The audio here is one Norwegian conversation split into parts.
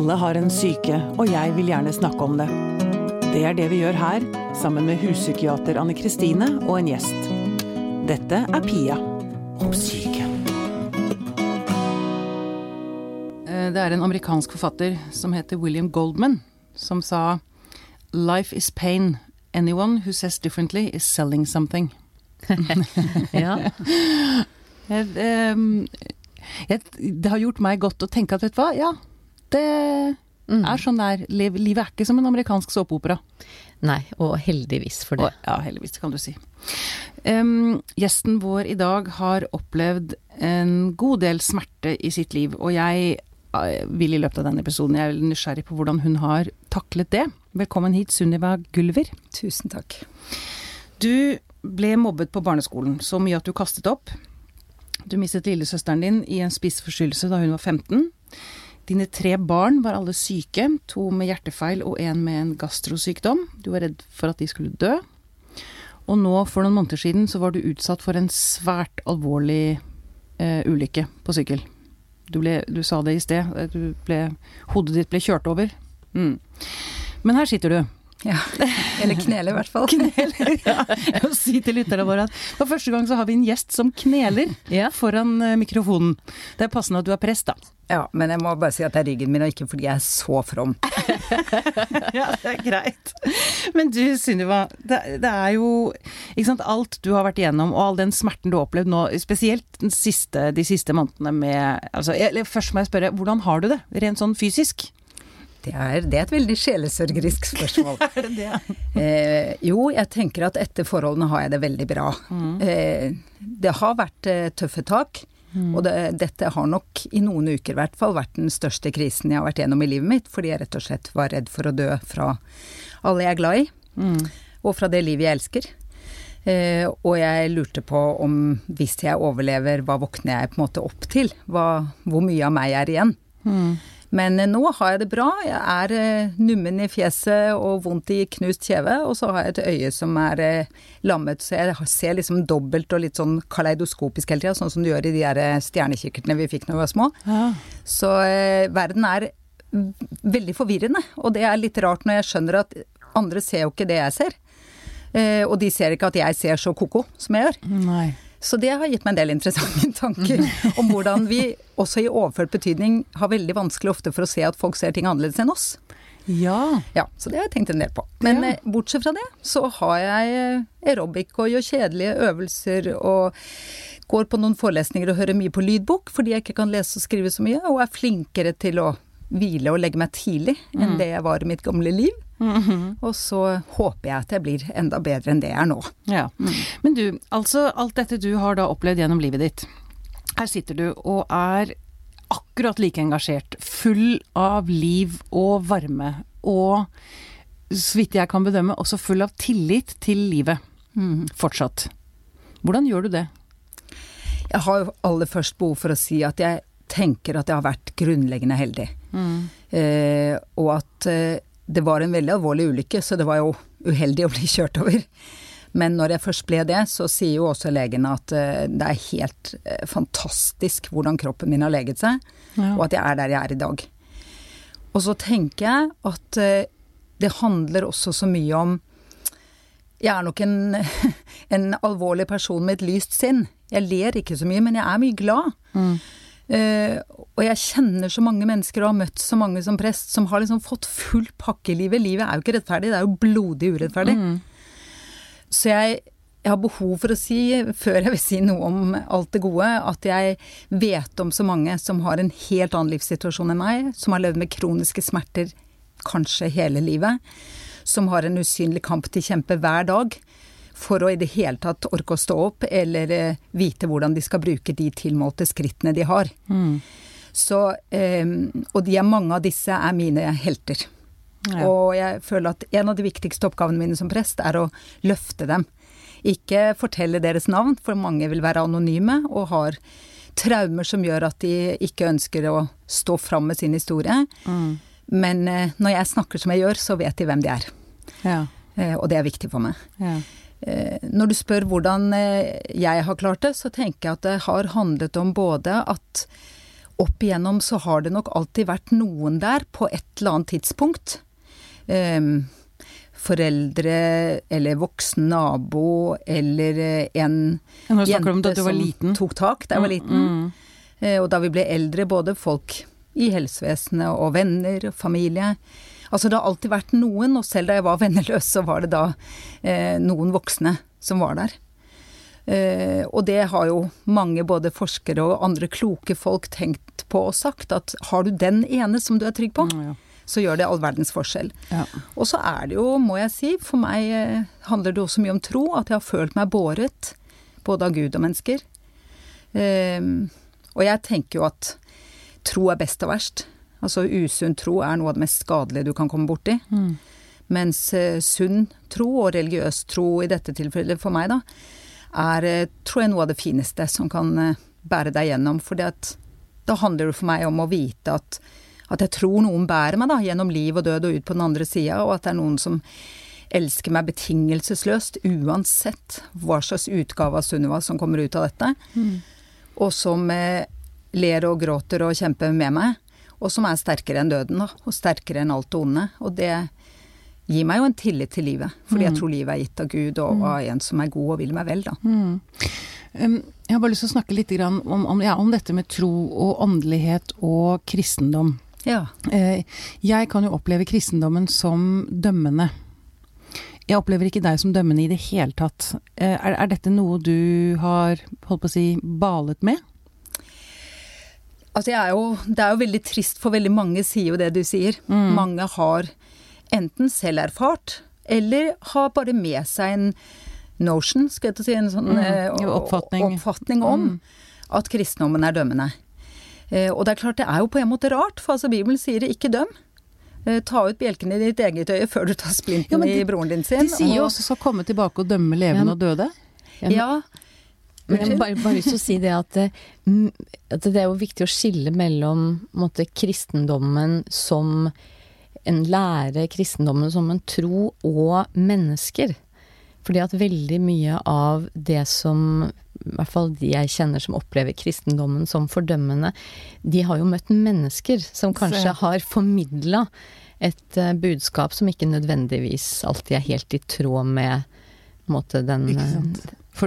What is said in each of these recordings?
Alle har en syke, og jeg vil gjerne snakke om det. Det er det vi gjør her, sammen med huspsykiater Anne Kristine og en gjest. Dette er Pia om syke. Eh, Det er en amerikansk forfatter som heter William Goldman, som sa Life is pain. Anyone who says differently is selling something. Ja. Jeg, ehm, jeg, det har gjort meg godt å tenke at vet du hva, ja, det er sånn det er. Livet er ikke som en amerikansk såpeopera. Nei, og heldigvis for det. Og, ja, heldigvis, kan du si. Um, gjesten vår i dag har opplevd en god del smerte i sitt liv, og jeg eh, vil i løpet av denne episoden, jeg er nysgjerrig på hvordan hun har taklet det. Velkommen hit, Sunniva Gulver. Tusen takk. Du ble mobbet på barneskolen, så mye at du kastet opp. Du mistet lillesøsteren din i en spiseforstyrrelse da hun var 15. Dine tre barn var alle syke, to med hjertefeil og en med en gastrosykdom. Du var redd for at de skulle dø. Og nå, for noen måneder siden, så var du utsatt for en svært alvorlig eh, ulykke på sykkel. Du, ble, du sa det i sted, eh, ble, hodet ditt ble kjørt over. Mm. Men her sitter du. Ja. Eller knele, i hvert fall. Kneler, ja. Jeg må si til lytterne våre at for første gang så har vi en gjest som kneler Ja. foran eh, mikrofonen. Det er passende at du er prest, da. Ja, men jeg må bare si at det er ryggen min, og ikke fordi jeg er så from. Ja, det er greit. Men du Sunniva, det, det er jo ikke sant, alt du har vært igjennom, og all den smerten du har opplevd nå, spesielt siste, de siste månedene med altså, jeg, Først må jeg spørre, hvordan har du det, rent sånn fysisk? Det er, det er et veldig sjelesørgerisk spørsmål. Er det det? eh, jo, jeg tenker at etter forholdene har jeg det veldig bra. Eh, det har vært eh, tøffe tak. Og det, dette har nok i noen uker i hvert fall vært den største krisen jeg har vært gjennom i livet mitt, fordi jeg rett og slett var redd for å dø fra alle jeg er glad i, og fra det livet jeg elsker. Eh, og jeg lurte på om hvis jeg overlever, hva våkner jeg på en måte opp til? Hva, hvor mye av meg er igjen? Men eh, nå har jeg det bra. Jeg er eh, nummen i fjeset og vondt i knust kjeve, og så har jeg et øye som er eh, lammet, så jeg ser liksom dobbelt og litt sånn kaleidoskopisk hele tida, sånn som du gjør i de der stjernekikkertene vi fikk da vi var små. Ja. Så verden er veldig forvirrende, og det er litt rart når jeg skjønner at andre ser jo ikke det jeg ser. Eh, og de ser ikke at jeg ser så ko-ko som jeg gjør. Nei. Så det har gitt meg en del interessante tanker om hvordan vi også i overført betydning har veldig vanskelig ofte for å se at folk ser ting annerledes enn oss. Ja. Ja, så det har jeg tenkt en del på. Men Ja. eh, bortsett fra det, så har jeg eh, aerobic og gjør kjedelige øvelser og går på noen forelesninger og hører mye på lydbok fordi jeg ikke kan lese og skrive så mye, og er flinkere til å hvile og legge meg tidlig enn det jeg var i mitt gamle liv. Og så håper jeg at jeg blir enda bedre enn det jeg er nå. Ja. Men du, altså alt dette du har da opplevd gjennom livet ditt. Her sitter du og er akkurat like engasjert, full av liv og varme, og så vidt jeg kan bedømme, også full av tillit til livet. Fortsatt. Hvordan gjør du det? Jeg har jo aller først behov for å si at jeg tenker at jeg har vært grunnleggende heldig. Eh, og at eh, det var en veldig alvorlig ulykke, så det var jo uheldig å bli kjørt over. Men når jeg først ble det, så sier jo også legene at eh, det er helt eh, fantastisk hvordan kroppen min har leget seg, Ja. og at jeg er der jeg er i dag. Og så tenker jeg at eh, det handler også så mye om Jeg er nok en, en alvorlig person med et lyst sinn. Jeg ler ikke så mye, men jeg er mye glad. Eh, og jeg kjenner så mange mennesker og har møtt så mange som prest som har liksom fått full pakke i livet. Livet er jo ikke rettferdig, det er jo blodig urettferdig. Så jeg, jeg har behov for å si, før jeg vil si noe om alt det gode, at jeg vet om så mange som har en helt annen livssituasjon enn meg, som har levd med kroniske smerter kanskje hele livet, som har en usynlig kamp til kjempe hver dag for å i det hele tatt orke å stå opp, eller eh, vite hvordan de skal bruke de tilmålte skrittene de har. Så, eh, og de er mange av disse er mine helter. Ja. Og jeg føler at en av de viktigste oppgavene mine som prest er å løfte dem. Ikke fortelle deres navn, for mange vil være anonyme og har traumer som gjør at de ikke ønsker å stå fram med sin historie. Men eh, når jeg snakker som jeg gjør, så vet de hvem de er. Ja. Eh, og det er viktig for meg. ja. Eh, Når du spør hvordan eh, jeg har klart det, så tenker jeg at det har handlet om både at opp igjennom så har det nok alltid vært noen der på et eller annet tidspunkt. Um, foreldre eller voksen nabo eller eh, en jente som om da du var liten. tok tak da jeg var liten. Mm, Og da vi ble eldre, både folk i helsevesenet og venner og familie. Altså det har alltid vært noen, og selv da jeg var venneløs, så var det da eh, noen voksne som var der. Eh, og det har jo mange, både forskere og andre kloke folk, tenkt på og sagt, at har du den ene som du er trygg på, Mm, ja. så gjør det all verdens forskjell. Ja. Og så er det jo, må jeg si, for meg eh, handler det også mye om tro, at jeg har følt meg båret, både av Gud og mennesker. Ehm, og jeg tenker jo at tro er best og verst. Altså usunn tro er noe av det mest skadelige du kan komme borti. Mm. Mens eh, sunn tro, og religiøs tro i dette tilfellet for meg, da, er eh, tror jeg noe av det fineste som kan eh, bære deg gjennom. For da handler det for meg om å vite at, at jeg tror noen bærer meg da, gjennom liv og død og ut på den andre sida, og at det er noen som elsker meg betingelsesløst, uansett hva slags utgave av Sunniva som kommer ut av dette. Og som eh, ler og gråter og kjemper med meg. Og som er sterkere enn døden. Og sterkere enn alt det onde. Og det gir meg jo en tillit til livet. Fordi jeg tror livet er gitt av Gud og av en som er god og vil meg vel, da. Mm. Um, jeg har bare lyst til å snakke litt om, om, ja, om dette med tro og åndelighet og kristendom. Ja. Eh, jeg kan jo oppleve kristendommen som dømmende. Jeg opplever ikke deg som dømmende i det hele tatt. Eh, er, er dette noe du har, holdt på å si, balet med? Altså jeg er jo, det er jo veldig trist, for veldig mange sier jo det du sier. Mange har enten selv erfart, eller har bare med seg en notion, skal jeg si, en sånn Mm, eh, oppfatning. oppfatning om at kristendommen er dømmende. Eh, og det er klart, det er jo på en måte rart, for altså Bibelen sier det ikke døm. Eh, ta ut bjelken i ditt eget øye før du tar splinten Ja, de, i broren din sin. De sier jo og- også skal komme tilbake og dømme levende Ja. og døde. Ja, Men jeg har bare, bare lyst til å si det at, eh, at det er jo viktig å skille mellom måtte, kristendommen som en lære, kristendommen som en tro, og mennesker. Fordi at veldig mye av det som i hvert fall de jeg kjenner som opplever kristendommen som fordømmende, de har jo møtt mennesker som kanskje har formidla et eh, budskap som ikke nødvendigvis alltid er helt i tråd med måte, den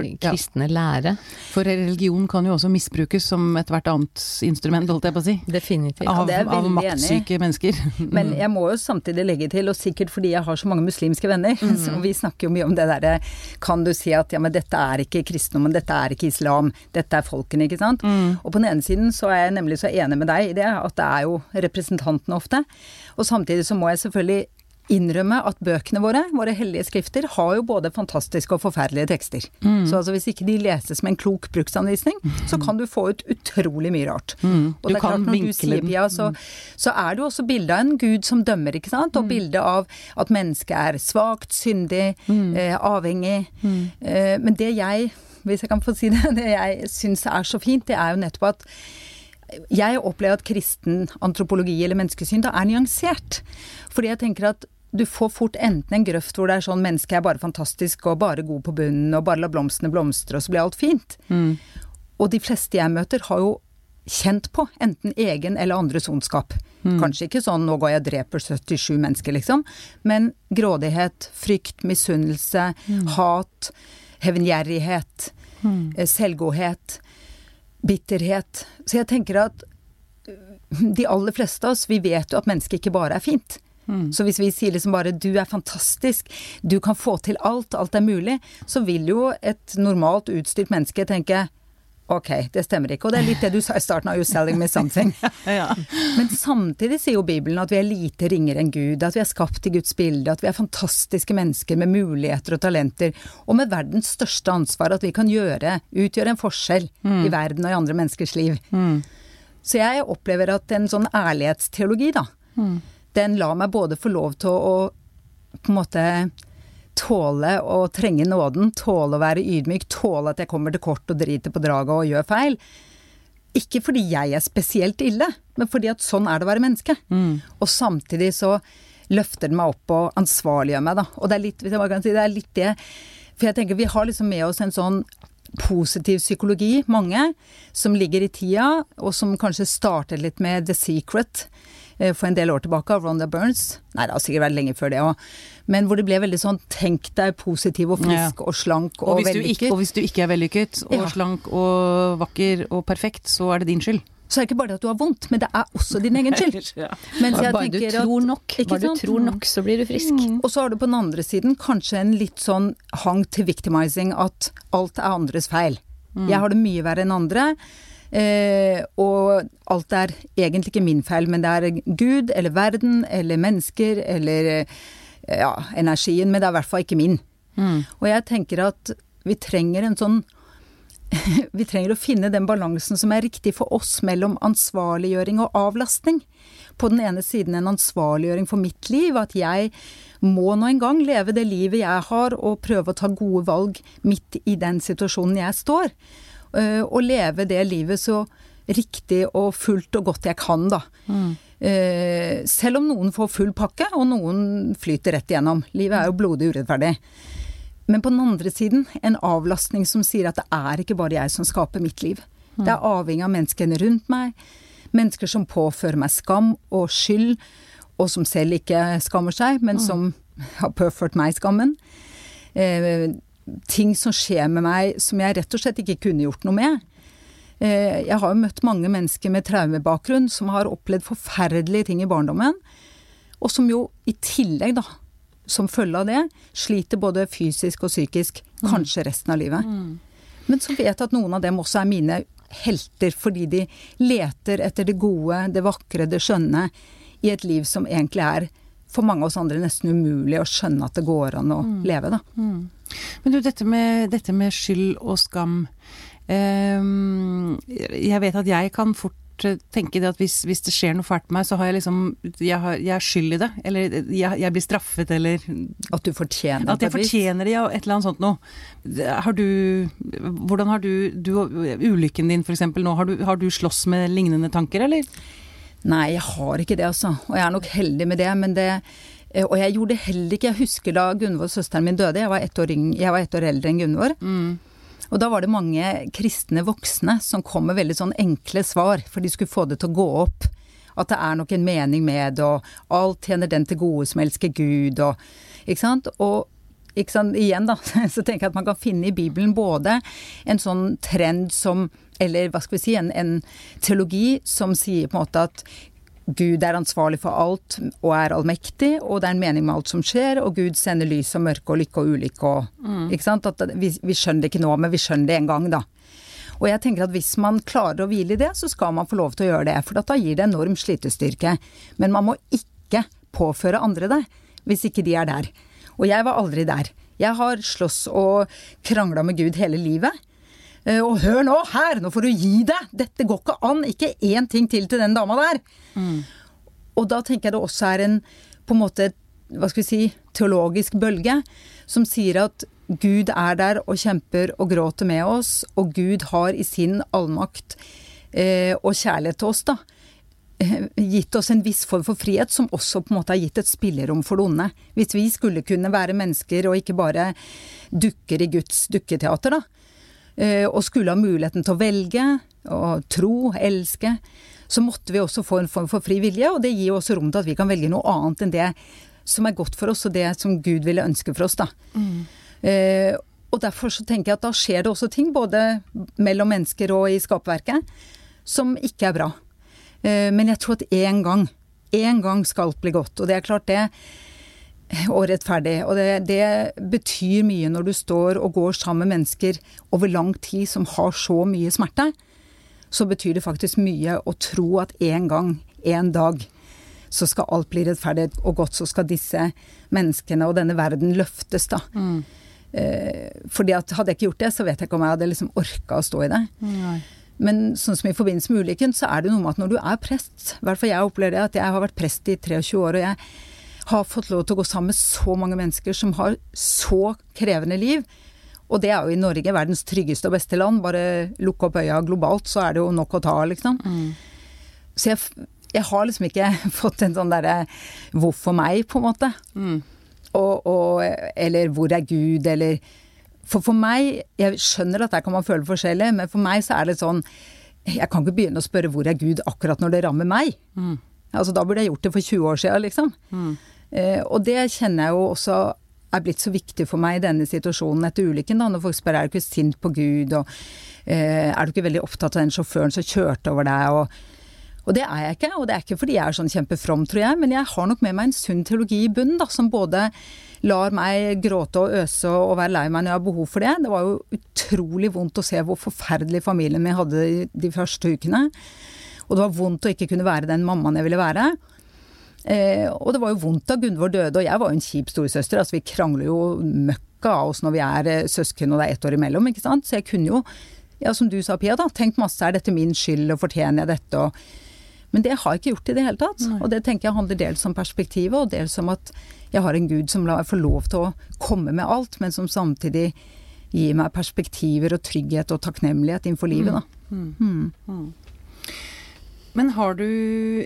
Ikke kristne? For, ja. kristne lære. For religion kan jo også misbrukes som ethvert annet instrument, holdt jeg på å si. Definitivt. Av, det er av maktsyke enig mennesker. Men jeg må jo samtidig legge til, og sikkert fordi jeg har så mange muslimske venner, så vi snakker jo mye om det derre Kan du si at ja, men dette er ikke kristendommen, dette er ikke islam, dette er folkene, ikke sant? Og på den ene siden så er jeg nemlig så enig med deg i det, at det er jo representantene ofte. Og samtidig så må jeg selvfølgelig innrømme at bøkene våre, våre hellige skrifter, har jo både fantastiske og forferdelige tekster. Så altså hvis ikke de leses med en klok bruksanvisning, så kan du få ut utrolig mye rart. Mm. Og det er klart, når du sier. Pia, så, så er det jo også bilde av en gud som dømmer, ikke sant? Og bilde av at mennesket er svakt, syndig, eh, avhengig. Eh, men det jeg, hvis jeg kan få si det, det jeg syns er så fint, det er jo nettopp at jeg opplever at kristen antropologi eller menneskesyn da er nyansert. Fordi jeg tenker at du får fort enten en grøft hvor det er sånn mennesket er bare fantastisk og bare god på bunnen og bare la blomstene blomstre og så blir alt fint. Og de fleste jeg møter har jo kjent på enten egen eller andres ondskap. Kanskje ikke sånn 'nå går jeg og dreper 77 mennesker', liksom. Men grådighet, frykt, misunnelse, hat, hevngjerrighet, eh, selvgodhet, bitterhet. Så jeg tenker at de aller fleste av oss, vi vet jo at mennesket ikke bare er fint. Så hvis vi sier liksom bare 'du er fantastisk', 'du kan få til alt', 'alt er mulig', så vil jo et normalt utstyrt menneske tenke Ok, det stemmer ikke. Og det er litt det du sa i starten av 'You're selling me something'. Ja. Men samtidig sier jo Bibelen at vi er lite ringere enn Gud, at vi er skapt i Guds bilde, at vi er fantastiske mennesker med muligheter og talenter, og med verdens største ansvar, at vi kan gjøre, utgjøre en forskjell i verden og i andre menneskers liv. Så jeg opplever at en sånn ærlighetsteologi, da, den lar meg både få lov til å, på en måte tåle å trenge nåden, tåle å være ydmyk, tåle at jeg kommer til kort og driter på draget og gjør feil. Ikke fordi jeg er spesielt ille, men fordi at sånn er det å være menneske. Og samtidig så løfter den meg opp og ansvarliggjør meg, da. Og det er litt, hvis jeg bare kan si, det er litt det For jeg tenker vi har liksom med oss en sånn positiv psykologi, mange, som ligger i tida, og som kanskje startet litt med The Secret for en del år tilbake, av Ronda Burns. Nei, det har sikkert vært lenge før det òg. Men hvor det ble veldig sånn tenk deg positiv og frisk Ja. og slank Og og, ikke, vellykket. og hvis du ikke er vellykket og Ja. slank og vakker og perfekt, så er det din skyld. Så er det ikke bare det at du har vondt, men det er også din egen skyld. Ja. Mens jeg Bare du tror nok, Ikke bare du tror nok, så blir du frisk. Og så har du på den andre siden kanskje en litt sånn hang til victimizing, at alt er andres feil. Jeg har det mye verre enn andre. Eh, og alt er egentlig ikke min feil, men det er Gud eller verden eller mennesker eller eh, ja, energien, men det er i hvert fall ikke min. Og jeg tenker at vi trenger en sånn vi trenger å finne den balansen som er riktig for oss mellom ansvarliggjøring og avlastning. På den ene siden en ansvarliggjøring for mitt liv, at jeg må nå en gang leve det livet jeg har, og prøve å ta gode valg midt i den situasjonen jeg står. Eh, Og leve det livet så riktig og fullt og godt jeg kan, da. Eh, Selv om noen får full pakke, og noen flyter rett igjennom. Livet er jo blodig urettferdig. Men på den andre siden en avlastning som sier at det er ikke bare jeg som skaper mitt liv. Det er avhengig av menneskene rundt meg. Mennesker som påfører meg skam og skyld, og som selv ikke skammer seg, men som har påført meg skammen. Ting som skjer med meg som jeg rett og slett ikke kunne gjort noe med. Eh, jeg har jo møtt mange mennesker med traumebakgrunn som har opplevd forferdelige ting i barndommen, og som jo i tillegg, da, som følge av det, sliter både fysisk og psykisk, kanskje resten av livet. Men så vet jeg at noen av dem også er mine helter, fordi de leter etter det gode, det vakre, det skjønne i et liv som egentlig er for mange av oss andre nesten umulig å skjønne at det går an å leve, da. Men du, dette med, dette med skyld og skam. ehm, jeg vet at jeg kan fort eh, tenke det at hvis, hvis det skjer noe fælt med meg, så har jeg liksom Jeg, har, jeg er skyld i det. Eller jeg, jeg blir straffet, eller At du fortjener det? At jeg fortjener det, ja. Et eller annet sånt noe. Har du Hvordan har du, du Ulykken din, for eksempel, nå. Har du, har du slåss med lignende tanker, eller? Nei, jeg har ikke det, altså. Og jeg er nok heldig med det, men det og jeg gjorde det heller ikke. Jeg husker da Gunvor, søsteren min, døde. Jeg var ett år, yng- jeg var ett år eldre enn Gunvor. Og da var det mange kristne voksne som kom med veldig sånn enkle svar, for de skulle få det til å gå opp. At det er nok en mening med det, og alt tjener den til gode som elsker Gud, og Ikke sant? Og ikke sant? igjen, da, så tenker jeg at man kan finne i Bibelen både en sånn trend som Eller hva skal vi si, en, en teologi som sier på en måte at Gud er ansvarlig for alt og er allmektig, og det er en mening med alt som skjer, og Gud sender lys og mørke og lykke og ulykke og Ikke sant? At vi, vi skjønner det ikke nå, men vi skjønner det en gang, da. Og jeg tenker at hvis man klarer å hvile i det, så skal man få lov til å gjøre det, for da gir det enorm slitestyrke. Men man må ikke påføre andre det, hvis ikke de er der. Og jeg var aldri der. Jeg har slåss og krangla med Gud hele livet. Eh, Og hør nå her, nå får du gi deg! Dette går ikke an! Ikke én ting til til den dama der! Og da tenker jeg det også er en på en måte, hva skal vi si, teologisk bølge som sier at Gud er der og kjemper og gråter med oss, og Gud har i sin allmakt eh, og kjærlighet til oss, da, eh, gitt oss en viss form for frihet, som også på en måte har gitt et spillerom for det onde. Hvis vi skulle kunne være mennesker og ikke bare dukker i Guds dukketeater, da, og skulle ha muligheten til å velge, og tro, elske, så måtte vi også få en form for fri vilje, og det gir også rom til at vi kan velge noe annet enn det som er godt for oss, og det som Gud ville ønske for oss, da. Eh, og derfor så tenker jeg at da skjer det også ting, både mellom mennesker og i skapverket, som ikke er bra. Eh, men jeg tror at én gang, én gang skal bli godt, og det er klart det og rettferdig. Og det, det betyr mye når du står og går sammen med mennesker over lang tid som har så mye smerte. Så betyr det faktisk mye å tro at en gang, en dag, så skal alt bli rettferdig og godt. Så skal disse menneskene og denne verden løftes, da. Eh, fordi at hadde jeg ikke gjort det, så vet jeg ikke om jeg hadde liksom orka å stå i det. Men sånn som i forbindelse med ulykken, så er det noe med at når du er prest, i hvert fall jeg opplever det, at jeg har vært prest i 23 år, og jeg har fått lov til å gå sammen med så mange mennesker som har så krevende liv. Og det er jo i Norge, verdens tryggeste og beste land. Bare lukke opp øya globalt, så er det jo nok å ta, liksom. Så jeg, jeg har liksom ikke fått en sånn derre hvorfor meg, på en måte. Og, og, eller hvor er Gud, eller For for meg, jeg skjønner at der kan man føle forskjellig, men for meg så er det sånn Jeg kan ikke begynne å spørre hvor er Gud akkurat når det rammer meg. Mm. Altså da burde jeg gjort det for 20 år siden, liksom. Mm. Eh, og det kjenner jeg jo også er blitt så viktig for meg i denne situasjonen etter ulykken, da, når folk spør er du ikke sint på Gud, og eh, er du ikke veldig opptatt av den sjåføren som kjørte over deg, og og det er jeg ikke, og det er ikke fordi jeg er sånn kjempefrom, tror jeg, men jeg har nok med meg en sunn teologi i bunnen, da, som både lar meg gråte og øse og være lei meg når jeg har behov for det. Det var jo utrolig vondt å se hvor forferdelig familien min hadde de første ukene. Og det var vondt å ikke kunne være den mammaen jeg ville være. Eh, og det var jo vondt da Gunvor døde, og jeg var jo en kjip storesøster. Altså vi krangler jo møkka av oss når vi er eh, søsken og det er ett år imellom, ikke sant. Så jeg kunne jo, ja som du sa Pia, da, tenkt masse er dette min skyld og fortjener jeg dette og men det har jeg ikke gjort i det hele tatt. Nei. Og det tenker jeg handler dels om perspektivet, og dels om at jeg har en gud som lar meg få lov til å komme med alt, men som samtidig gir meg perspektiver og trygghet og takknemlighet innenfor livet, da. Mm. Mm. Mm. Men har du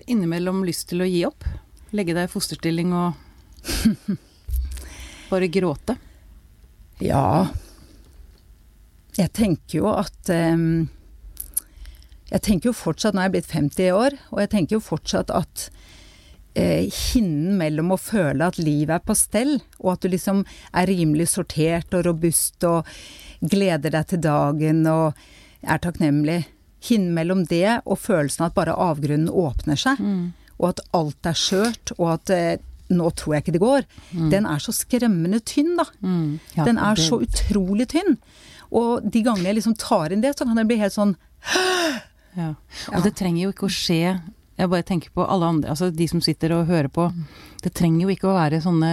innimellom lyst til å gi opp? Legge deg i fosterstilling og bare gråte? Ja. Jeg tenker jo at um, jeg tenker jo fortsatt, nå er jeg blitt 50 år, og jeg tenker jo fortsatt at eh, hinnen mellom å føle at livet er på stell, og at du liksom er rimelig sortert og robust og gleder deg til dagen og er takknemlig Hinnen mellom det og følelsen av at bare avgrunnen åpner seg, mm. Og at alt er skjørt, og at eh, nå tror jeg ikke det går, mm. den er så skremmende tynn, da. Mm. Ja, den er det... så utrolig tynn. Og de gangene jeg liksom tar inn det, så kan jeg bli helt sånn ja. Og ja. det trenger jo ikke å skje Jeg bare tenker på alle andre, altså de som sitter og hører på. Det trenger jo ikke å være sånne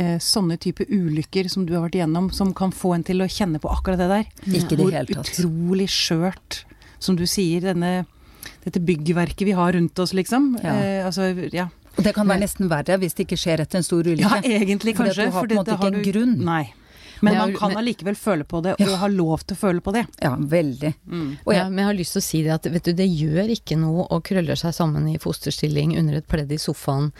eh, sånne type ulykker som du har vært igjennom, som kan få en til å kjenne på akkurat det der. Ikke det helt tatt. Hvor utrolig skjørt, som du sier, denne, dette byggverket vi har rundt oss, liksom. Ja. Eh, altså, ja. Og det kan være nesten verre hvis det ikke skjer etter en stor ulykke. Ja, egentlig kanskje. For du har på en måte ikke en grunn. Nei. Men man kan allikevel føle på det, og ha lov til å føle på det. Ja, veldig. Mm. Jeg, ja, men jeg har lyst til å si det at vet du, det gjør ikke noe å krølle seg sammen i fosterstilling under et pledd i sofaen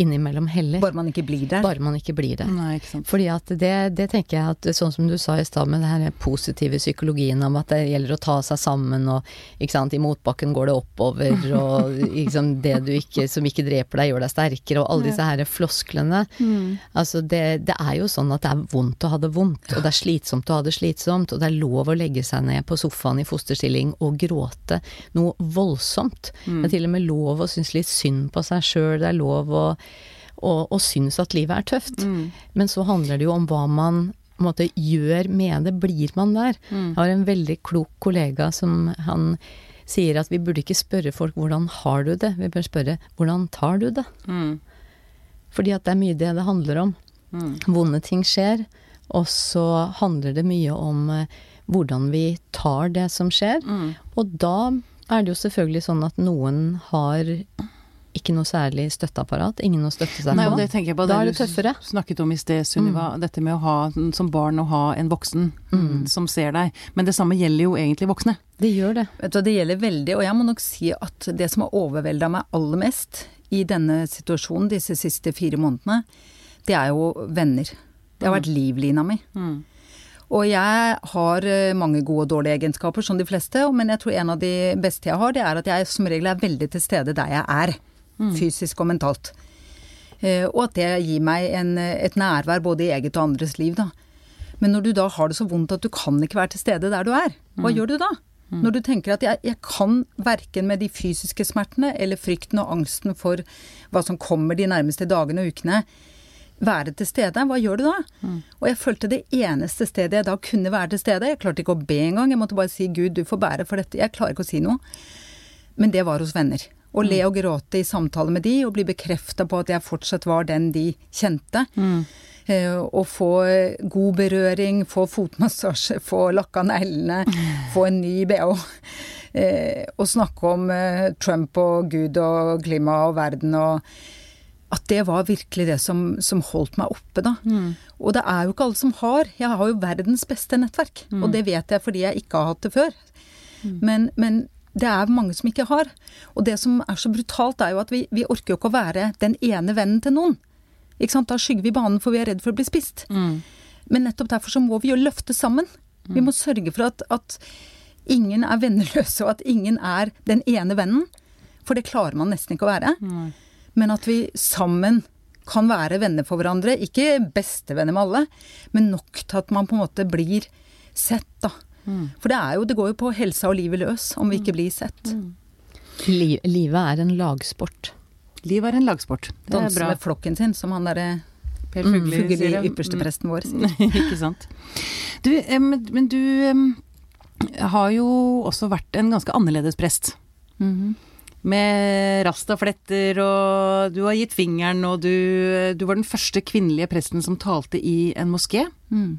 innimellom heller. Bare man ikke blir der. Bare man ikke blir der. Nei, ikke sant. Fordi at det, det tenker jeg at sånn som du sa i stad med den her positive psykologien om at det gjelder å ta seg sammen og ikke sant, i motbakken går det oppover og liksom det du ikke, som ikke dreper deg, gjør deg sterkere og alle disse her flosklene. Mm. Altså det, det er jo sånn at det er vondt å ha det vondt vondt, og det er slitsomt å ha det slitsomt, og det er lov å legge seg ned på sofaen i fosterstilling og gråte noe voldsomt. Mm. Det er til og med lov å synes litt synd på seg sjøl, det er lov å, å, å synes at livet er tøft. Mm. Men så handler det jo om hva man måte, gjør med det. Blir man der? Mm. Jeg har en veldig klok kollega som han sier at vi burde ikke spørre folk 'hvordan har du det', vi bør spørre 'hvordan tar du det'? Mm. Fordi at det er mye det det handler om. Mm. Vonde ting skjer, og så handler det mye om eh, hvordan vi tar det som skjer. Mm. Og da er det jo selvfølgelig sånn at noen har ikke noe særlig støtteapparat, ingen å støtte seg Nei, på. Det tenker jeg på da er det tøffere. Du snakket om i sted, Sunniva, mm. dette med å ha som barn å ha en voksen mm. som ser deg. Men det samme gjelder jo egentlig voksne. Det gjør det. Vet du, det gjelder veldig, og jeg må nok si at det som har overvelda meg aller mest i denne situasjonen disse siste fire månedene, det er jo venner. Det har vært livlina mi. Mm. Og jeg har eh, mange gode og dårlige egenskaper, som de fleste, men jeg tror en av de beste jeg har, det er at jeg som regel er veldig til stede der jeg er. Mm. Fysisk og mentalt. Eh, og at det gir meg en, et nærvær både i eget og andres liv, da. Men når du da har det så vondt at du kan ikke være til stede der du er, hva mm. gjør du da? Mm. Når du tenker at jeg, jeg kan verken med de fysiske smertene eller frykten og angsten for hva som kommer de nærmeste dagene og ukene, være til stede. Hva gjør du da? Mm. Og jeg følte det eneste stedet jeg da kunne være til stede Jeg klarte ikke å be engang. Jeg måtte bare si 'Gud, du får bære for dette'. Jeg klarer ikke å si noe. Men det var hos venner. Å mm. le og gråte i samtale med de, og bli bekrefta på at jeg fortsatt var den de kjente. Mm. Eh, og få god berøring, få fotmassasje, få lakka neglene, få en ny bh. Eh, og snakke om eh, Trump og Gud og klima og verden og at det var virkelig det som, som holdt meg oppe, da. Mm. Og det er jo ikke alle som har. Jeg har jo verdens beste nettverk, mm. og det vet jeg fordi jeg ikke har hatt det før. Mm. Men, men, det er mange som ikke har. Og det som er så brutalt, er jo at vi, vi orker jo ikke å være den ene vennen til noen. Ikke sant? Da skygger vi banen, for vi er redd for å bli spist. Mm. Men nettopp derfor så må vi jo løfte sammen. Vi må sørge for at, at ingen er venneløse, og at ingen er den ene vennen. For det klarer man nesten ikke å være. Men at vi sammen kan være venner for hverandre. Ikke bestevenner med alle, men nok til at man på en måte blir sett, da. For det, er jo, det går jo på helsa og livet løs om vi ikke blir sett. Li livet er en lagsport. Livet er en lagsport. Det er Danse bra. med flokken sin, som han derre Per Fugelli mm, Fugelli, det. ypperste Mm. presten vår, sier. Ikke sant. Du, eh, men, men du eh, har jo også vært en ganske annerledes prest. Mhm. Med rastafletter, og du har gitt fingeren, og du, du var den første kvinnelige presten som talte i en moské. Mm.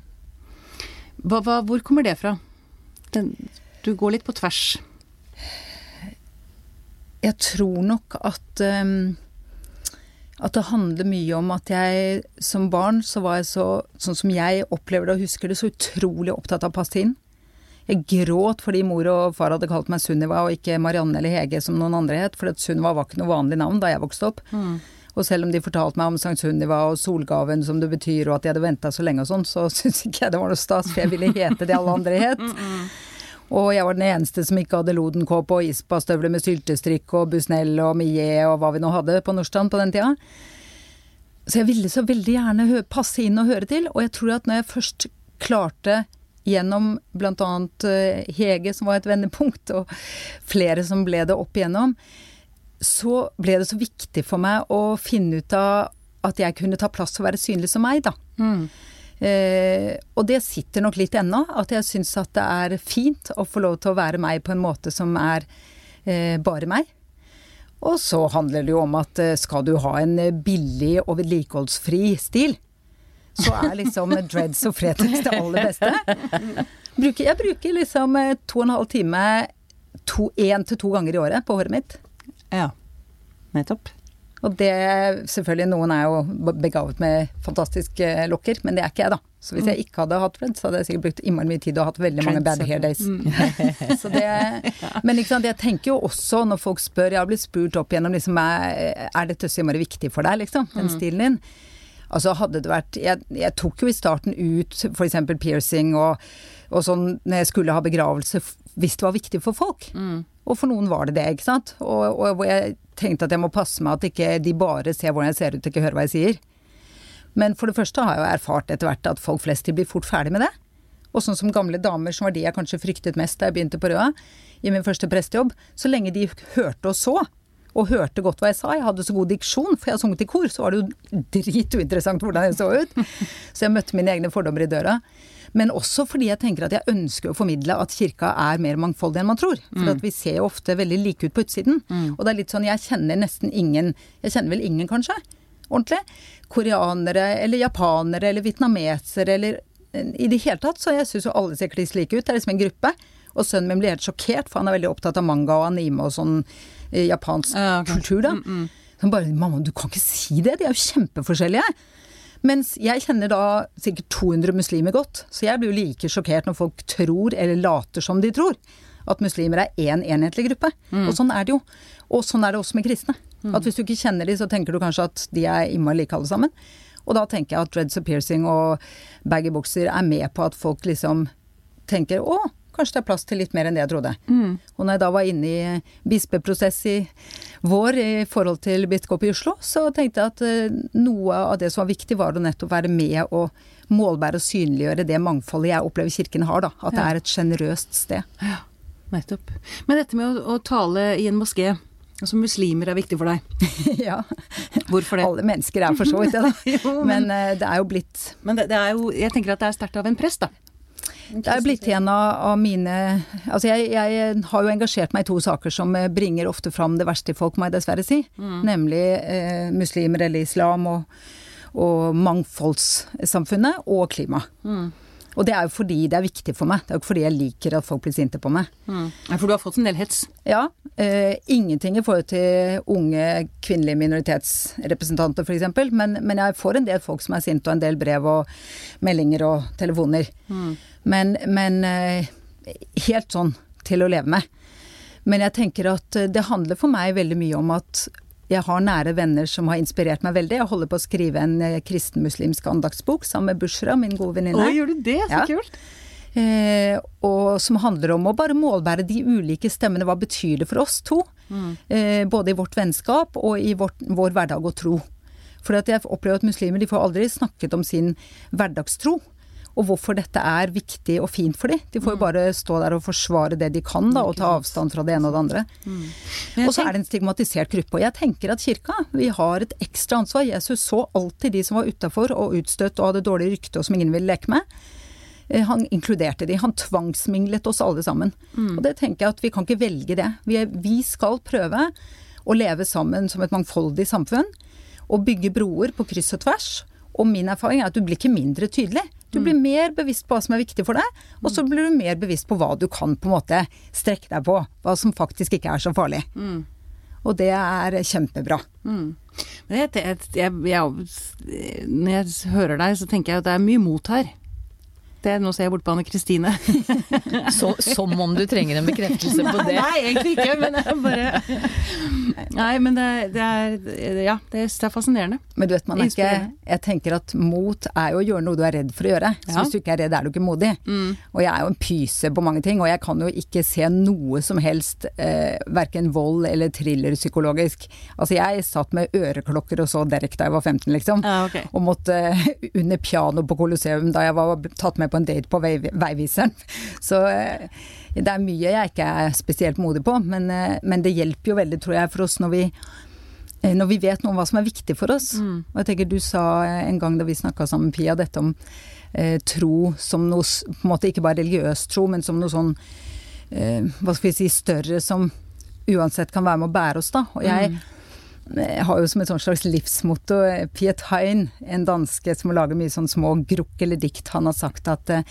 Hva, hva, hvor kommer det fra? Den, du går litt på tvers. Jeg tror nok at um, at det handler mye om at jeg som barn så var jeg så, sånn som jeg opplever det og husker det, så utrolig opptatt av inn. Jeg gråt fordi mor og far hadde kalt meg Sunniva og ikke Marianne eller Hege som noen andre het, for Sunniva var ikke noe vanlig navn da jeg vokste opp. Og selv om de fortalte meg om Sankt Sunniva og solgaven som det betyr, og at de hadde venta så lenge og sånn, så syntes ikke jeg det var noe stas, for jeg ville hete det alle andre het. Og jeg var den eneste som ikke hadde lodenkåpe og ispastøvler med syltestrikk og busnell og mie og hva vi nå hadde på Nordstrand på den tida. Så jeg ville så veldig gjerne passe inn og høre til, og jeg tror at når jeg først klarte gjennom bl.a. Hege, som var et vendepunkt, og flere som ble det opp igjennom, så ble det så viktig for meg å finne ut av at jeg kunne ta plass og være synlig som meg, da. Eh, og det sitter nok litt ennå, at jeg syns at det er fint å få lov til å være meg på en måte som er eh, bare meg. Og så handler det jo om at eh, skal du ha en eh, billig og vedlikeholdsfri stil, så er liksom dreads og fretex det aller beste. Jeg bruker liksom eh, to og en halv time én til to ganger i året på håret mitt. Ja, nettopp. Og det Selvfølgelig, noen er jo begavet med fantastiske lokker, men det er ikke jeg, da. Så hvis jeg ikke hadde hatt Fred, så hadde jeg sikkert brukt innmari mye tid og hatt veldig mange bad hair days. så det, men liksom, jeg tenker jo også når folk spør, jeg har blitt spurt opp igjennom liksom, er, er dette så innmari viktig for deg, liksom, den stilen din? Altså hadde det vært Jeg, jeg tok jo i starten ut f.eks. piercing og, og sånn når jeg skulle ha begravelse, hvis det var viktig for folk. Og for noen var det det, ikke sant. Og, og jeg tenkte at jeg må passe meg at ikke de bare ser hvordan jeg ser ut, og ikke hører hva jeg sier. Men for det første har jeg jo erfart etter hvert at folk flest de blir fort ferdig med det. Og sånn som gamle damer, som var de jeg kanskje fryktet mest da jeg begynte på Røa, i min første prestejobb, så lenge de hørte og så, og hørte godt hva jeg sa, jeg hadde så god diksjon, for jeg har sunget i kor, så var det jo drituinteressant hvordan jeg så ut. Så jeg møtte mine egne fordommer i døra. Men også fordi jeg tenker at jeg ønsker å formidle at kirka er mer mangfoldig enn man tror. For at vi ser jo ofte veldig like ut på utsiden. Og det er litt sånn, jeg kjenner nesten ingen Jeg kjenner vel ingen, kanskje? Ordentlig. Koreanere eller japanere eller vietnamesere eller eh, I det hele tatt, så jeg syns jo alle ser kliss like ut. Det er liksom en gruppe. Og sønnen min blir helt sjokkert, for han er veldig opptatt av manga og anime og sånn japansk Ja, okay. kultur, da. Så Som bare 'mamma, du kan ikke si det, de er jo kjempeforskjellige'. Mens jeg kjenner da sikkert 200 muslimer godt, så jeg blir jo like sjokkert når folk tror, eller later som de tror, at muslimer er én en enhetlig gruppe. Og sånn er det jo. Og sånn er det også med kristne. At hvis du ikke kjenner de, så tenker du kanskje at de er innmari like alle sammen. Og da tenker jeg at dreads og piercing og baggy bukser er med på at folk liksom tenker å, kanskje det er plass til litt mer enn det jeg trodde. Og når jeg da var inne i bispeprosess i vår i forhold til biskop i Oslo, så tenkte jeg at eh, noe av det som var viktig, var å nettopp være med og målbære og synliggjøre det mangfoldet jeg opplever kirken har, da. At det er et sjenerøst sted. Ja, Nettopp. Men dette med å, å tale i en moské, altså muslimer er viktig for deg. ja. Hvorfor det? Alle mennesker er for så vidt det, da. Jo, men- Men eh, det er jo blitt Men det, det er jo Jeg tenker at det er sterkt av en prest, da. Det er blitt en av, mine Altså jeg, jeg har jo engasjert meg i to saker som eh, bringer ofte fram det verste i folk, må jeg dessverre si. Nemlig eh, muslimer eller islam og, og mangfoldssamfunnet og klima. Og det er jo fordi det er viktig for meg. Det er jo ikke fordi jeg liker at folk blir sinte på meg. Mm. For du har fått en del hets. Ja, eh, ingenting i forhold til unge kvinnelige minoritetsrepresentanter f.eks., men, men jeg får en del folk som er sinte, og en del brev og meldinger og telefoner. Men, men eh, helt sånn til å leve med. Men jeg tenker at eh, det handler for meg veldig mye om at jeg har nære venner som har inspirert meg veldig. Jeg holder på å skrive en eh, kristenmuslimsk andagsbok sammen med Bushra, min gode venninne. Gjør du det? Så Ja. kult. Eh, og som handler om å bare målbære de ulike stemmene. Hva betyr det for oss to? Eh, både i vårt vennskap og i vårt, vår hverdag og tro. For jeg opplever at muslimer de får aldri snakket om sin hverdagstro. Og hvorfor dette er viktig og fint for dem. De får jo bare stå der og forsvare det de kan, da, og ta avstand fra det ene og det andre. Men Og så er det en stigmatisert gruppe. Og jeg tenker at kirka, vi har et ekstra ansvar. Jesus så alltid de som var utafor og utstøtt og hadde dårlig rykte og som ingen ville leke med. Eh, Han inkluderte de. Han tvangsminglet oss alle sammen. Og det tenker jeg at vi kan ikke velge det. Vi, er, vi skal prøve å leve sammen som et mangfoldig samfunn. Og bygge broer på kryss og tvers. Og min erfaring er at du blir ikke mindre tydelig. Du blir mer bevisst på hva som er viktig for deg, og så blir du mer bevisst på hva du kan på en måte strekke deg på. Hva som faktisk ikke er så farlig. Og det er kjempebra. Men jeg, jeg, jeg, jeg, når jeg hører deg, så tenker jeg at det er mye mot her. Det, nå ser jeg bort på Anne Kristine. Som om du trenger en bekreftelse på det. Nei, egentlig ikke, men jeg bare Nei, men det, det er Ja, det er fascinerende. Men du vet, man er ikke Jeg tenker at mot er jo å gjøre noe du er redd for å gjøre. Så Ja. hvis du ikke er redd, er du ikke modig. Og jeg er jo en pyse på mange ting, og jeg kan jo ikke se noe som helst, eh, verken vold eller thriller psykologisk. Altså jeg satt med øreklokker og så Derek da jeg var 15, liksom. Ja, okay. Og måtte eh, under piano på Colosseum da jeg var tatt med på en date på vei, veiviseren. Så eh, det er mye jeg ikke er spesielt modig på, men, eh, men det hjelper jo veldig, tror jeg, for oss når vi eh, når vi vet noe om hva som er viktig for oss. Og jeg tenker Du sa en gang da vi snakka sammen, Pia, dette om eh, tro som noe på en måte Ikke bare religiøs tro, men som noe sånn eh, Hva skal vi si Større som uansett kan være med å bære oss, da. Og jeg jeg har jo som et slags livsmotto eh, Piet Hein, en danske som lager mye sånn små grukk eller dikt, han har sagt at det,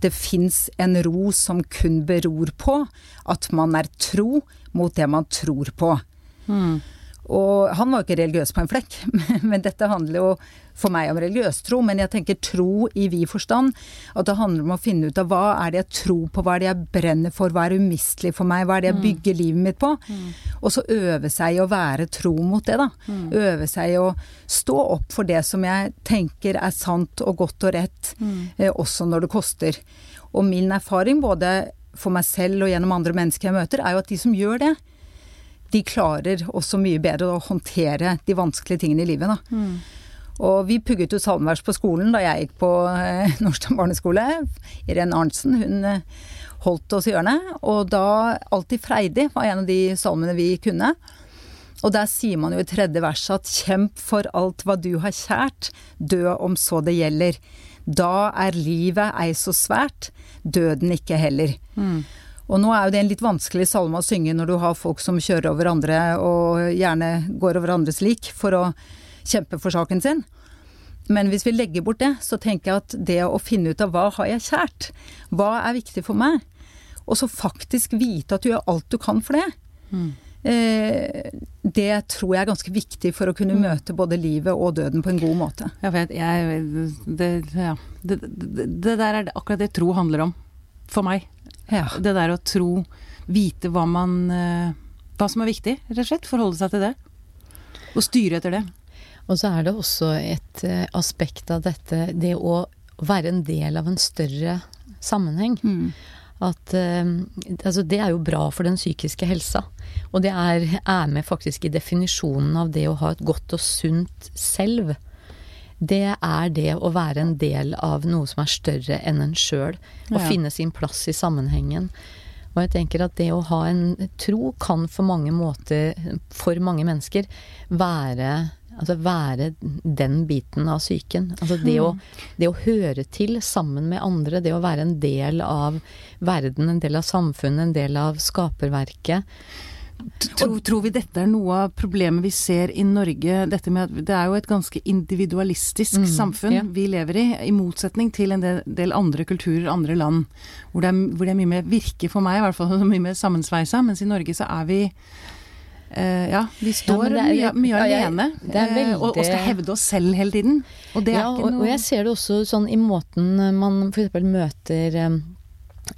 det fins en ro som kun beror på at man er tro mot det man tror på. Og han var jo ikke religiøs på en flekk, men dette handler jo for meg om religiøs tro. Men jeg tenker tro i vid forstand. At det handler om å finne ut av hva er det jeg tror på, hva er det jeg brenner for, hva er umistelig for meg, hva er det jeg bygger livet mitt på. Og så øve seg i å være tro mot det, da. Øve seg i å stå opp for det som jeg tenker er sant og godt og rett, eh, også når det koster. Og min erfaring, både for meg selv og gjennom andre mennesker jeg møter, er jo at de som gjør det, de klarer også mye bedre å håndtere de vanskelige tingene i livet. Da. Og vi pugget jo salmevers på skolen da jeg gikk på eh, Nordstrand barneskole. Irene Arntzen, hun eh, holdt oss i hjørnet. Og da Alltid freidig var en av de salmene vi kunne. Og der sier man jo i tredje verset at kjemp for alt hva du har kjært, dø om så det gjelder. Da er livet ei så svært, døden ikke heller. Og nå er jo det en litt vanskelig salme å synge når du har folk som kjører over andre og gjerne går over andres lik for å kjempe for saken sin. Men hvis vi legger bort det, så tenker jeg at det å finne ut av hva har jeg kjært, hva er viktig for meg, og så faktisk vite at du gjør alt du kan for det. Eh, det tror jeg er ganske viktig for å kunne møte både livet og døden på en god måte. Jeg vet, jeg det, ja. det, det, det der er akkurat det tro handler om. For meg. Ja. Det der å tro, vite hva man eh, Hva som er viktig, rett og slett. Forholde seg til det. Og styre etter det. Og så er det også et eh, aspekt av dette, det å være en del av en større sammenheng. At eh, altså det er jo bra for den psykiske helsa. Og det er, er med faktisk i definisjonen av det å ha et godt og sunt selv. Det er det å være en del av noe som er større enn en sjøl. Å Ja. finne sin plass i sammenhengen. Og jeg tenker at det å ha en tro kan for mange måter, for mange mennesker, være Altså være den biten av psyken. Altså det å, det å høre til sammen med andre, det å være en del av verden, en del av samfunnet, en del av skaperverket. Tror, tror vi dette er noe av problemet vi ser i Norge? Dette med at Det er jo et ganske individualistisk samfunn ja. vi lever i, i motsetning til en del, andre kulturer, andre land, hvor det, er, hvor det er mye mer virke for meg, i hvert fall mye mer sammensveisa. Mens i Norge så er vi Uh, ja, vi står ja, er- mye, mye ja, alene det veldig... eh, og, og skal hevde oss selv hele tiden. Og er og, noe og jeg ser det også sånn i måten man f.eks. møter eh,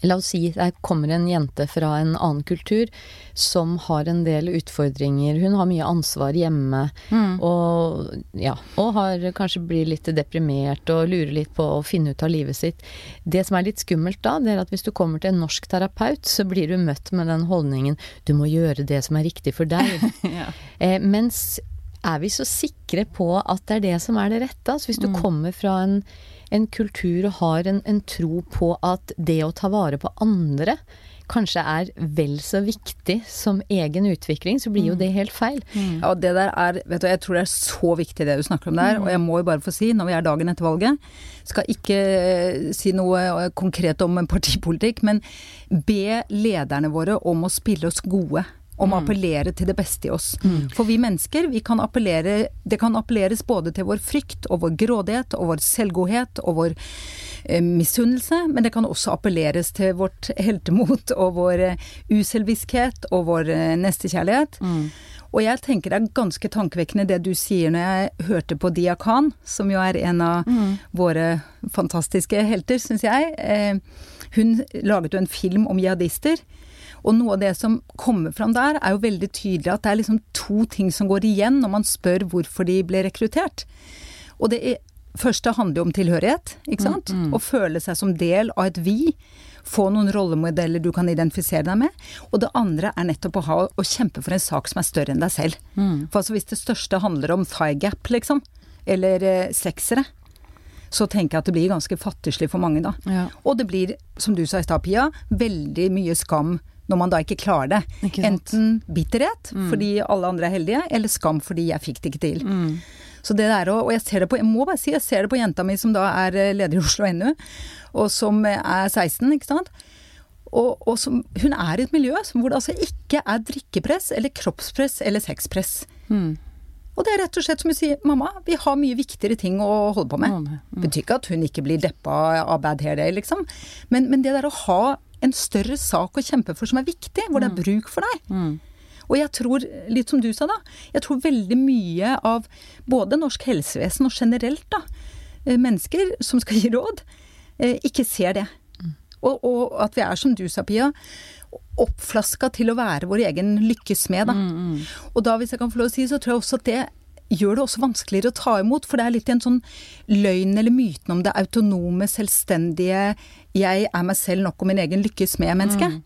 La oss si det kommer en jente fra en annen kultur som har en del utfordringer. Hun har mye ansvar hjemme Mm. og, ja, og har kanskje blir litt deprimert og lurer litt på å finne ut av livet sitt. Det som er litt skummelt da, det er at hvis du kommer til en norsk terapeut, så blir du møtt med den holdningen 'du må gjøre det som er riktig for deg'. Ja. Eh, mens er vi så sikre på at det er det som er det rette? Altså hvis du kommer fra en, en kultur og har en, en tro på at det å ta vare på andre kanskje er vel så viktig som egen utvikling, så blir jo det helt feil. Ja, og det der er, vet du, jeg tror det er så viktig det du snakker om der, og jeg må jo bare få si, når vi er dagen etter valget, skal ikke eh, si noe eh, konkret om partipolitikk, men be lederne våre om å spille oss gode. Om å appellere til det beste i oss. For vi mennesker, vi kan appellere Det kan appelleres både til vår frykt og vår grådighet og vår selvgodhet og vår eh, misunnelse, men det kan også appelleres til vårt heltemot og vår eh, uselviskhet og vår eh, nestekjærlighet. Og jeg tenker det er ganske tankevekkende det du sier når jeg hørte på Dia Khan, som jo er en av våre fantastiske helter, syns jeg. Eh, hun laget jo en film om jihadister. Og noe av det som kommer fram der, er jo veldig tydelig at det er liksom to ting som går igjen når man spør hvorfor de ble rekruttert. Og det er, første handler jo om tilhørighet, ikke sant. Å føle seg som del av et vi. Få noen rollemodeller du kan identifisere deg med. Og det andre er nettopp å, ha, å kjempe for en sak som er større enn deg selv. For altså hvis det største handler om thigh gap, liksom, eller eh, seksere, så tenker jeg at det blir ganske fattigslig for mange, da. Ja. Og det blir, som du sa i stad, Pia, veldig mye skam når man da ikke klarer det. Ikke. Enten bitterhet fordi alle andre er heldige, eller skam fordi jeg fikk det ikke til. Mm. Så det der, og jeg ser det på, jeg må bare si, jeg ser det på jenta mi som da er eh, leder i Oslo NU, og som eh, er 16, ikke sant. Og, og som, hun er i et miljø hvor det altså ikke er drikkepress eller kroppspress eller sexpress. Mm. Og det er rett og slett som hun sier, mamma, vi har mye viktigere ting å holde på med, mm. Betyr ikke at hun ikke blir deppa av bad hair day, liksom. Men, men det der å ha en større sak å kjempe for som er viktig, hvor det er bruk for deg. Mm. Og jeg tror, litt som du sa da, jeg tror veldig mye av både norsk helsevesen og generelt da, eh, mennesker som skal gi råd, eh, ikke ser det. Og, og at vi er, som du sa, Pia, oppflaska til å være vår egen lykkes med, da. Og da, hvis jeg kan få lov å si, så tror jeg også at det gjør det også vanskeligere å ta imot, for det er litt en sånn løgn eller myten om det autonome, selvstendige 'jeg er meg selv nok og min egen lykkes med'-mennesket.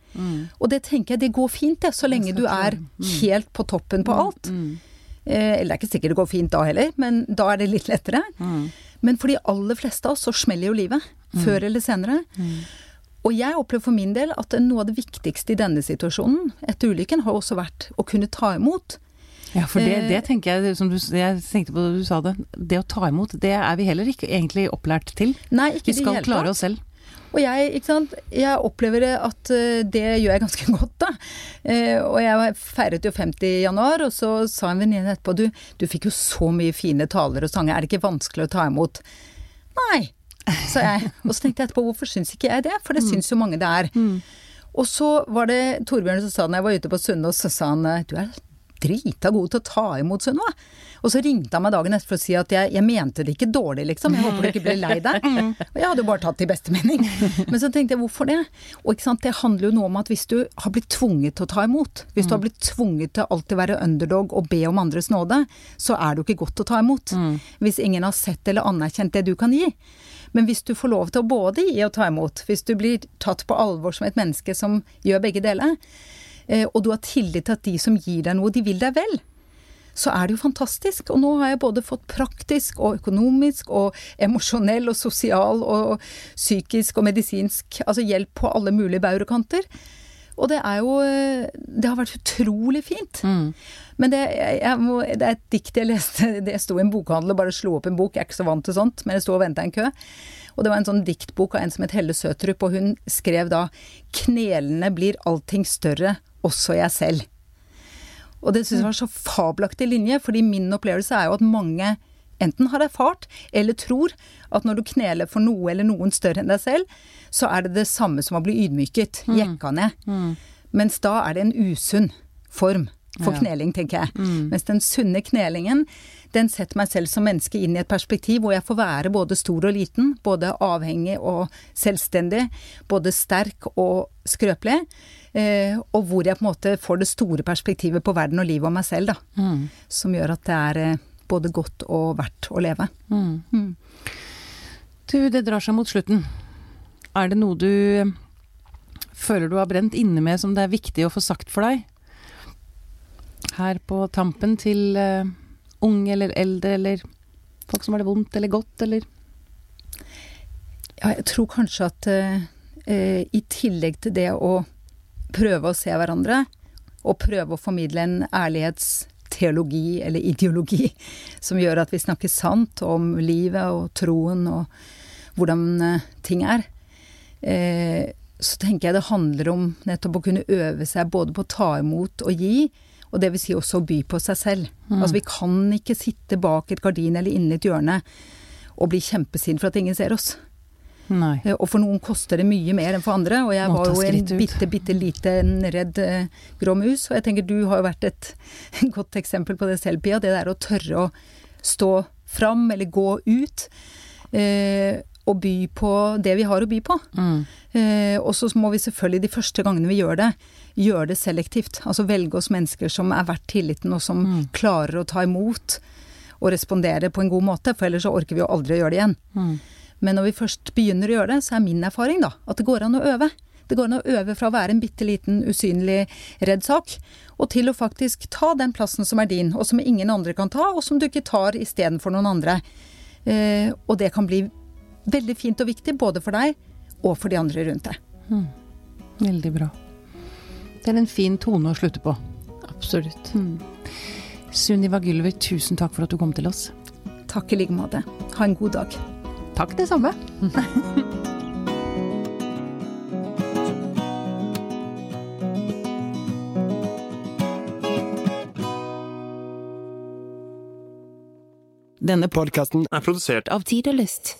Og det tenker jeg det går fint, det, så lenge du er helt på toppen på alt. Eh, eller det er ikke sikkert det går fint da heller, men da er det litt lettere. Men for de aller fleste av oss så smeller jo livet. Før eller senere. Og jeg opplever for min del at noe av det viktigste i denne situasjonen, etter ulykken, har også vært å kunne ta imot. Ja, for det, Eh, det tenker jeg, som du, jeg tenkte på da du sa det, det å ta imot, det er vi heller ikke egentlig opplært til. Nei, ikke Vi det skal klare oss selv. Og jeg, jeg opplever at eh, det gjør jeg ganske godt, da. Eh, og jeg feiret jo 50 i januar, og så sa en venninne etterpå du, du fikk jo så mye fine taler og sanger, er det ikke vanskelig å ta imot? Nei, sa jeg. Og så tenkte jeg etterpå, hvorfor syns ikke jeg det? For det syns jo mange det er. Og så var det Torbjørn som sa når jeg var ute på Sunnaas, så sa han du er drita god til å ta imot Sunniva. Og så ringte han meg dagen etter for å si at jeg, jeg mente det ikke dårlig, liksom. Jeg håper du ikke ble lei deg. Og jeg hadde jo bare tatt det i beste mening. Men så tenkte jeg hvorfor det? Og ikke sant, det handler jo noe om at hvis du har blitt tvunget til å ta imot, hvis du har blitt tvunget til å alltid være underdog og be om andres nåde, så er det jo ikke godt å ta imot. Hvis ingen har sett eller anerkjent det du kan gi. Men hvis du får lov til å både gi og ta imot, hvis du blir tatt på alvor som et menneske som gjør begge deler, og du har tillit til at de som gir deg noe, de vil deg vel, så er det jo fantastisk. Og nå har jeg både fått praktisk og økonomisk og emosjonell og sosial og psykisk og medisinsk altså hjelp på alle mulige bauger og kanter. Og det er jo Det har vært utrolig fint. Men det, må, det er et dikt jeg leste Det sto i en bokhandel og bare slo opp en bok. Jeg er ikke så vant til sånt, men jeg sto og venta i en kø. Og det var en sånn diktbok av en som het Helle Søtrup, og hun skrev da 'Knelende blir allting større, også jeg selv'. Og det syns jeg var så fabelaktig linje, fordi min opplevelse er jo at mange enten har erfart eller tror at når du kneler for noe eller noen større enn deg selv, så er det det samme som å bli ydmyket, jekka ned. Mens da er det en usunn form. For Ja. kneling, tenker jeg. Mm. Mens den sunne knelingen, den setter meg selv som menneske inn i et perspektiv hvor jeg får være både stor og liten, både avhengig og selvstendig, både sterk og skrøpelig. Eh, og hvor jeg på en måte får det store perspektivet på verden og livet og meg selv, da. Mm. Som gjør at det er eh, både godt og verdt å leve. Mm. Mm. Du, det drar seg mot slutten. Er det noe du føler du har brent inne med som det er viktig å få sagt for deg? Her på tampen til uh, unge eller eldre, eller folk som har det vondt eller godt, eller? Ja, jeg tror kanskje at uh, uh, i tillegg til det å prøve å se hverandre, og prøve å formidle en ærlighetsteologi eller ideologi som gjør at vi snakker sant om livet og troen og hvordan ting er, så tenker jeg det handler om nettopp å kunne øve seg både på å ta imot og gi, og det vil si også å by på seg selv. Altså vi kan ikke sitte bak et gardin eller inne i et hjørne og bli kjempesint for at ingen ser oss. Nei. Eh, Og for noen koster det mye mer enn for andre. Og jeg Må var jo en ut. bitte, bitte liten redd eh, grå mus. Og jeg tenker du har jo vært et godt eksempel på det selv, Pia. Det der å tørre å stå fram, eller gå ut. Eh, og by på det vi har å by på. Mm. Eh, og så må vi selvfølgelig de første gangene vi gjør det, gjøre det selektivt. Altså velge oss mennesker som er verdt tilliten, og som Mm. klarer å ta imot og respondere på en god måte. For ellers så orker vi jo aldri å gjøre det igjen. Mm. Men når vi først begynner å gjøre det, så er min erfaring da, at det går an å øve. Det går an å øve fra å være en bitte liten, usynlig, redd sak, og til å faktisk ta den plassen som er din, og som ingen andre kan ta, og som du ikke tar istedenfor noen andre. Eh, og det kan bli veldig fint og viktig, både for deg og for de andre rundt deg. Veldig bra. Det er en fin tone å slutte på. Absolutt. Sunniva Gylver, tusen takk for at du kom til oss. Takk i like måte. Ha en god dag. Takk, det samme. Denne Podkasten er produsert av Tid og Lyst.